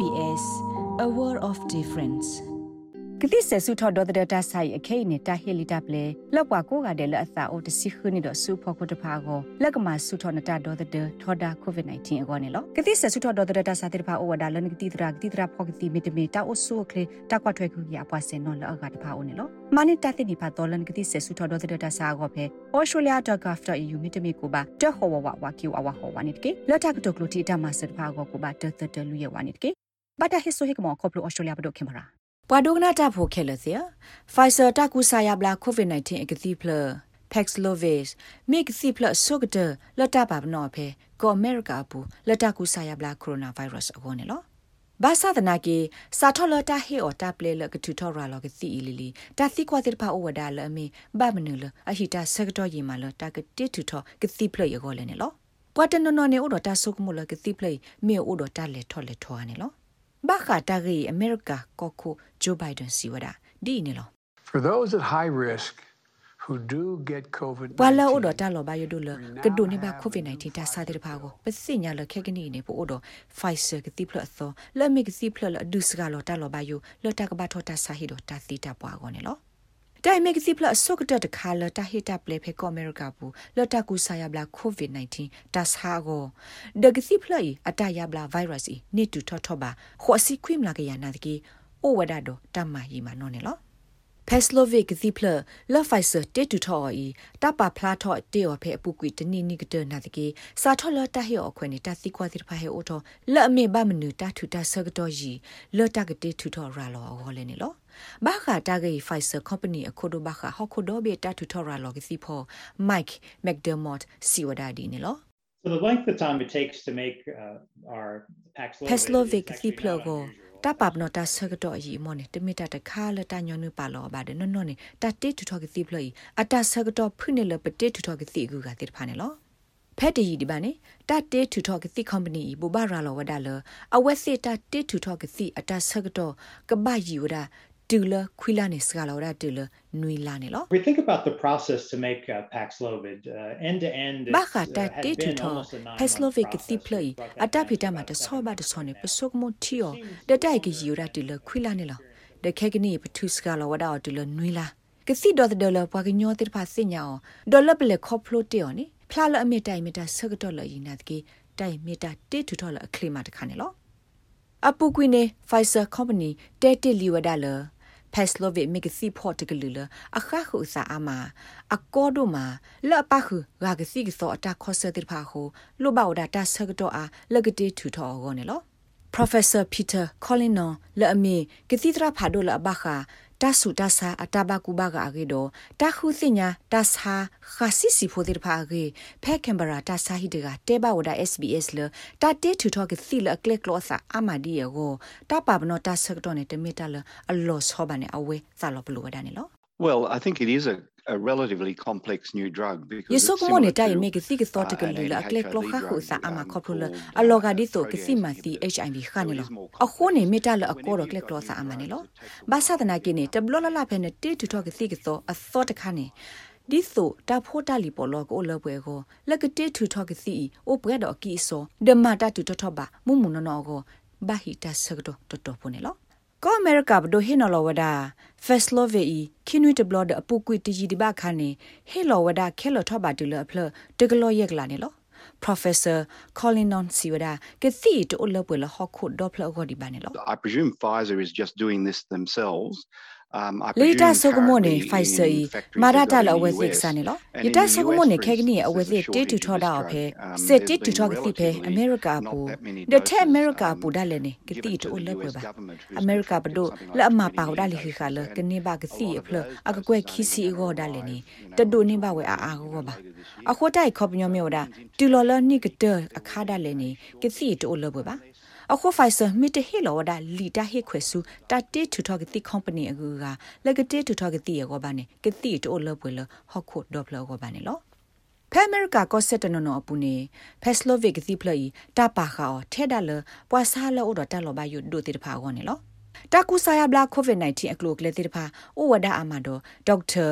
SBS a world of difference ကတိဆဆုထော်ဒေါ်တဲ့တာဆိုင်အခိနေတာဟီလီတပ်လေလောက်ပွားကိုကတဲ့လက်အသာအိုတစီခနီတော့ဆူဖို့ကိုတဖာကိုလက်ကမှာဆုထော်နတာဒေါ်တဲ့ထော်ဒါကိုဗစ် -19 အကောနေလောကတိဆဆုထော်ဒေါ်တဲ့တာစာတဲ့ဖာအိုဝဒါလန်ကတိတရာကတိတရာဖောကတိမီတမီတာအိုဆူခလေတာကွာထွဲခုရပွားစင်နော်လောက်ကတဖာအိုနေလောမနိတတိနိဖာဒေါ်လန်ကတိဆဆုထော်ဒေါ်တဲ့တာစာကိုဖဲ australia.gov.au မီတမီကိုပါတဟောဝဝဝကီဝဝဟောဝနိတကေလက်တာကတုကလူတီတာမဆတ်ဖာကိုကိုပါတတတလူရဝနိတကေ ဘာတာဟစ်ဆိုဟိကမောကောပလို australia ဘဒိုခင်ပါပွာဒိုဂနာတာဖိုခဲလစီဖိုင်ဆာတာကူဆာယာဘလာကိုဗစ် -19 အကတိဖလ Paxlovid မိကစီဖလဆုကတလတာပါဘနောဖေကောအမေရိကပူလတာကူဆာယာဘလာကိုရိုနာဗိုင်းရပ်စ်အကောနေလောဘာသာဒနာကေစာထောလတာဟေအော်တာပလေလကတူထောရာလောကစီအီလီလီတာသိကွာတိဖာအိုဝဒါလအမီဘာမနူလအဟီတာဆက်တော်ရီမာလတာကတိတူထောကစီဖလေယောလေနေလောပွာတနနောနေအိုဒတာဆုကမလကစီဖလေမေအိုဒတာလေထောလေထောနေလော ဘာခတာဂီအမေရိကကိုခုဂျိုဘိုင်ဒန်စီဝဒဒီနေလော For those at high risk who do get covid ဘလာအိုဒတာလောဘယဒုလကဒုန်ဘာကိုဗစ် -19 တာစာတဲ့ဘာကိုပစိညာလခဲကနီနေပို့အိုဒ Pfizer ကတိဖလသောလမီကစီဖလဒုစကလောတာလောဘယလတာကဘာထောတာစာဟီဒတာသီတာပွားကောနေလော တိုင်မက်စီဖလဆုကတတခါလတာဟီတာပလေဖေကောအမေရိကဘူးလတာကူဆာယဘလာကိုဗစ် -19 တာစာကိုဒဂစီဖလီအတယဘလာဗိုင်းရပ်စ်နေတူထောထောပါခေါ်စီခွိမလာကရနာတကီအိုဝဒဒတမယီမနော်နေလော Peslovic Zipler La Pfizer တေတူထော်ဤတပဖလားထော့တေော်ဖဲအပူကွီတနိနိကတနာတကေစာထော်လတဟေော်ခွနေတသိကွာတိဖာဟေအိုထောလက်အမေဘမနူတထူတဆကတော်ယီလောတကတေထူထော် ရာလောဟောလဲနေလောဘာခာတာဂေ Pfizer company အခုဒိုဘာခာဟခုဒိုဘေတထူထော်ရာလောကစီဖော Mike McDermott စီဝဒါဒီနေလော So the length of time it takes to make uh, our Paxlovid Paxlovid Ziplogo တပပနတာဆကတော့အီမောနေတမီတာတခါလတညောနုပါလောပါတယ်နော်နော်နေတတေထူထောကစီဖလီအတဆကတော့ဖွနေလပတေထူထောကစီကူကတိဖာနေလောဖက်တီဒီပါနေတတေထူထောကစီကုမ္ပဏီဘူဘာရာလောဝဒါလအဝက်စစ်တတေထူထောကစီအတဆကတော့ကပယီဝဒါ တူလခွီလာနေစကလောဒါတူလနွီလာနေလော We think about the process to make uh, Paxlovid uh, end to end. ဘာခတာတေတူထော Paxlovid ကတိပလီအတဖိတမှာတဆောဘာတဆောနေပစုကမတီယောတတိုက်ကယူရာတူလခွီလာနေလောတခဲကနီပထုစကလောဝဒါတူလနွီလာကစီဒေါ်ဒေါ်လပွားကညောတိဖာစညောဒေါ်လပလေခေါဖလိုတေယောနိဖလာလအမီတိုင်မီတာဆကတော်လယီနာတကေတိုင်မီတာတေတူထောလအခလီမာတခါနေလောအပူကွီနေ Pfizer company တဲတိလီဝဒါလ Paxlovid မိကစီဖော့တကလူလအခါခုစာအမအကောဒိုမာလပခုရာကစီကစောအတာခောဆတိဖာခုလိုဘောဒါတာဆကတော့အားလကတိထူထောကောနေလော Professor Peter Collino လအမီကတိတရာဖာဒိုလဘခာ တဆုတဆာအတဘကူဘကအေတော့တခုစညာတဆာခါစီစီဖိုဒီဖာကေဖဲကင်ဘရာတဆာဟီဒကတေဘဝဒ SBS လတတေထူထောကစီလကလက်ကလောဆာအမဒီယောတပပနောတဆကတော့နေတမီတလအလောဆောဘနေအဝဲသလောပလူဝဒနေလော Well, I think it is a a relatively complex new drug because Yeso ko ne tai me ke sik so te ke lu la kle klo kha khu sa ama kho phu la aloga di so ke si ma si HIV kha ne lo a kho ne me ta la a ko ro kle klo sa ama ne lo ba sa dana ke ne te blo la la phe ne te tu tho ke si ke so a so te kha ne ဒီဆိုတာဖိုတာလီပေါ်လောကိုလပွဲကိုလက်ကတေထူထော့ကစီအိုပွဲတော့ကီဆိုဒမတာတူထထဘာမုံမုံနော်ကိုဘာဟီတာဆကတော့တော်တော်ဖုန်နော် ကောအမေရိကဘဒိုဟေနော်လောဝဒါဖက်စလိုဗေအီခင်ဝီတဘလဒအပူကွီတီဂျီဒီဘခါနေဟေလောဝဒါခဲလောထဘာတူလအဖလတကလောယက်ကလာနေလော Professor Colin Non Siwada ke thi to lo pwe lo hokhu do phlo go di ba ne lo I presume Pfizer is just doing this themselves um I Later sogomone Pfizer i marata la awe sik sa ne lo yita sogomone khegni awe sik te tu thoda o phe se te tu thog si phe America pu de the America pu da le ne ke ti to le pwe ba America ba do la ma pa da le khi kha le ke ne ba ke si a phlo a ka kwe khi si go da le ne te do ne ba we a a go ba a kho tai khop nyo myo da tu lo lo ni ke te a kha da le ne ke si to le pwe ba အခုဖိုင်ဆာမီတဟီလောဒါလီတာဟီခွဲဆူတာတေထူထောကတိကုမ္ပဏီအကူကလကတေထူထောကတိရောဘာနေကတိတိုလပွေလဟခုဒေါပလောကဘာနေလောဖဲအမေရိကကောဆက်တနနောအပူနေဖက်စလိုဗစ်ကတိဖလီတာပါခါထဲဒါလပွာဆာလောဒတာလောဘယုဒိုတိတဖာကောနေလောတာကူဆာယဘလာကိုဗစ် -19 အကလုကလေတိတဖာအိုဝဒါအမဒိုဒေါက်တာ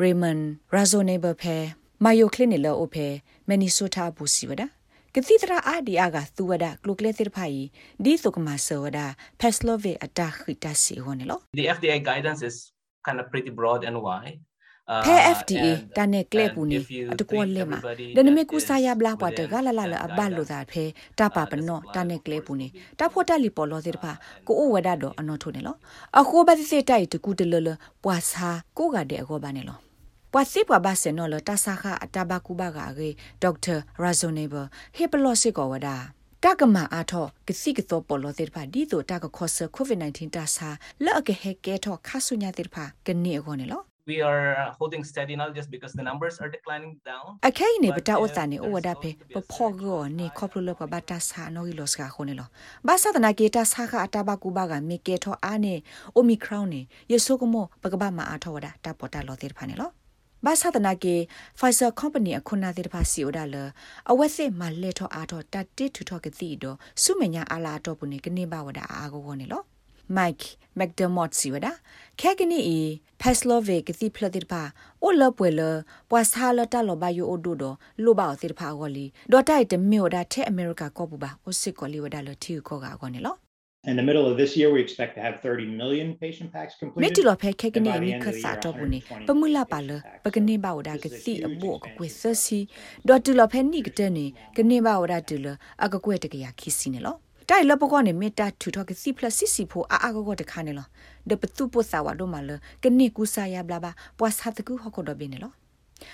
ရေမန်ရာဇိုနေဘဖဲမာယိုကလင်းနီလောအိုဖဲမနီဆိုတာဘူစီဝဒါ ကတိတရာအာဒီအာကသူဝဒကလုကလေတိဖိုင်ဒီသုကမဆောဝဒဖက်စလိုဗေအတာခိတစီဟောနေလော The FDA guidance is kind of pretty broad and wide ဖဲ FDA တန်နေကလေပူနေအတကောလေမှာဒနမေကူစာယဘလာပွားတကလာလာလအဘလိုသာဖဲတပါပနောတန်နေကလေပူနေတာဖို့တက်လီပေါ်လို့သေးတပါကိုအိုဝဒတော့အနော်ထုံနေလောအခုဘတိစေတိုက်တကူတလလပွာစာကိုကတဲ့အကောပါနေလော ပွာစီပွာဘာစနော်လတဆာခအတဘကူဘကရေဒေါက်တာရာဇိုနေဘဟေပလောစစ်ကောဝဒါတကမာအားထောကစီကတော့ပေါ်လို့တဲ့ဖာဒီတို့တကခောဆာကိုဗစ် -19 တဆာလောက်ကဟဲကဲထောခါဆုညာတဲ့ဖာကနေအကောနေလော we are holding steady now just because the numbers are declining down အခိုင်နေပတာဥတနေဩဝဒဖေပဖောကောနေခေါပလလပဘတာဆာနိုဂီလောစကခုနေလောဘာသာတနာကေတာဆာခအတာဘကူဘာကမေကေထော အာနေအိုမီခရောင်းနေယေဆုကမောပကဘာမာအာထောဝဒတာပေါ်တာလောတေဖာနေလောဘာသာတနာကေ Pfizer company အခုနာတဲ့ဖာစီအိုဒါလအဝက်စစ်မလဲထောအားတော့တတိထူထောကတိတော့စုမညာအလာတော့ပုန်နေကနေပါဝဒအာကိုကောနေလော Mike McDermott စီဝဒခဲကနီအီ Paslove ကတိဖလတိပါအိုလပွဲလပွာစာလတလောဘယိုအိုဒိုဒလိုပါတိဖာဂောလီဒေါ်တိုက်တမျိုးဒါထဲအမေရိကကောပူပါအိုစ စ်ကောလီဝဒါလတီကိုကကောနေလော In the middle of this year, we expect to have 30 million patient packs completed. မေတီလောဖဲခဲကနေနိခဆာတော့ဘူးနေပမူလာပါလပကနေပါဝဒါကတိအဘောကကွေဆစီဒေါ်တူလောဖဲနိကတဲ့နေကနေပါဝဒါတူလအကကွေတကရခီစီနေလောတိုင်လပကောနေမေတာထူထောကစီပလစီစီဖိုအာအာကောတခါနေလောဒပတူပိုစာဝဒမလကနေကူစာယဘလာဘာပွာစာတကူဟကောဒဘင်းနေလော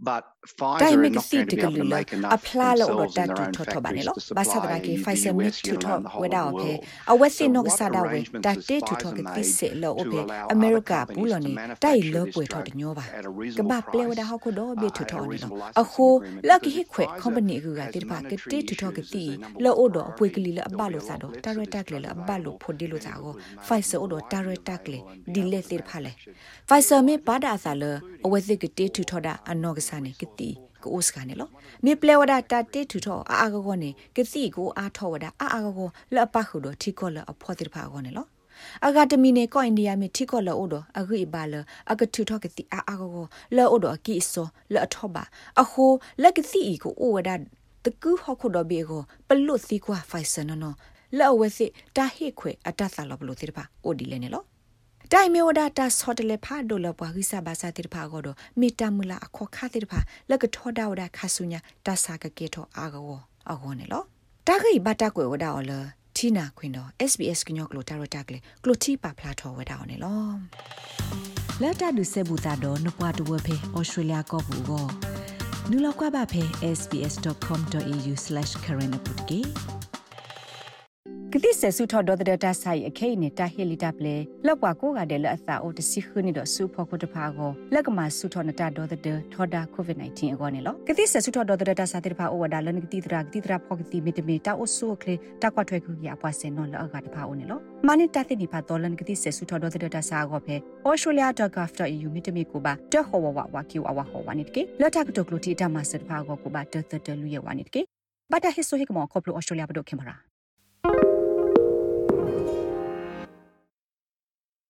But Pfizer are not going to be able to make enough apply lo themselves in ta their own tu to ba ne factories lo to ba sa supply da ke the Pfizer mit US tu and to around the whole we da of the pe world. a we So se no what sa da we arrangements da has te tu to Pfizer ke ti made se lo o to pe allow other America companies bu lo to ni manufacture dai lo this pwe to drug de nyo ba at a ka reasonable ba ple wa da price, ha ko do be uh, tu at to a ni lo reasonable a licensing ho agreement la ki because hi if khwe Pfizer company gu ga has ti ba ke monetary te tu to ke issues ti as their number lo one o do pwe priority, ke li la ba there'll lo be a sa lot do less ta of re this ta ke drug la ba lo available, pho di lo and sa if it go was made Pfizer o do widely ta re ta ke le available and di be le able to te pha le manufacture Pfizer me ba da sa le a we se ke te tu to da a no ga sa ne ke ti ko os ka ne lo me ple wa da ta te tu to a a go go ne ke ti ko a tho wa da a a go go la pa khu do thi ko la a pho ti pha go ne lo အဂါဒမီနေကိုအိန္ဒိယမီတီကောလောဒအဂိဘာလအကထူထောကတိအာအာကိုလောဒအကီဆိုလောထောဘာအခုလက်ကစီကိုအိုဝဒတကူဟခုဒဘေကိုပလုစီကွာဖိုင်ဆန်နော်လောဝစီတာဟိခွေအတသလောဘလို့တိပါအိုဒီလေနေလော တိုင်မေဝဒတာဆော့တလေဖာဒိုလပွားခိစာဘာစာတိဖာကိုတော့မီတမူလာအခေါ်ခါတိဖာလက်ကထောဒါဝဒခါဆုညာတဆာကကေထောအာကောအခေါ်နေလောတာခိဘတာကွေဝဒါအော်လတီနာခွင်တော့ SBS ကညောကလိုတာရတာကလေကလိုတီပါဖလာထောဝဲတာအောင်နော်လက်တာဒုဆေဘူတာတော့နပွားတဝဖေဩစတြေးလျကောဘူးကိုနူလောက်ကွာပါဖေ sbs.com.au/current ပုတ် ကေကတိဆဆုထော်ဒေါ်တဲ့တာဆိုင်အခိနေတာဟီလီတပ်လေလောက်ကွာကိုကတဲ့လက်အသာအိုတစီခနီတော့စူဖို့ကိုတဖာကိုလက်ကမှာဆုထော်နတာဒေါ်တဲ့ထော်ဒါကိုဗစ် -19 အကောနေလောကတိဆဆုထော်ဒေါ်တဲ့တာစာတဲ့ဖာအိုဝဒါလန်ကတိတရာကတိတရာဖောကတိမီတမီတာအိုဆုကလေတာကွာထွဲခုရအပွားစင်နော်လောက်ကတဖာအိုနေလောမနိတတဲ့နိဖာဒေါ်လန်ကတိဆဆုထော်ဒေါ်တဲ့တာစာကိုဖေ australia.gov.au မီတမီကိုပါတဟောဝဝဝကီဝဝဟောဝနိတကေလက်တာကတုကလိုတီတာမဆတ်ဖာကိုကိုပါတတတလူရဝနိတကေဘာတာဟစ်ဆိုဟိကမောကောပလို australia ဘဒိုခင်ပါရာ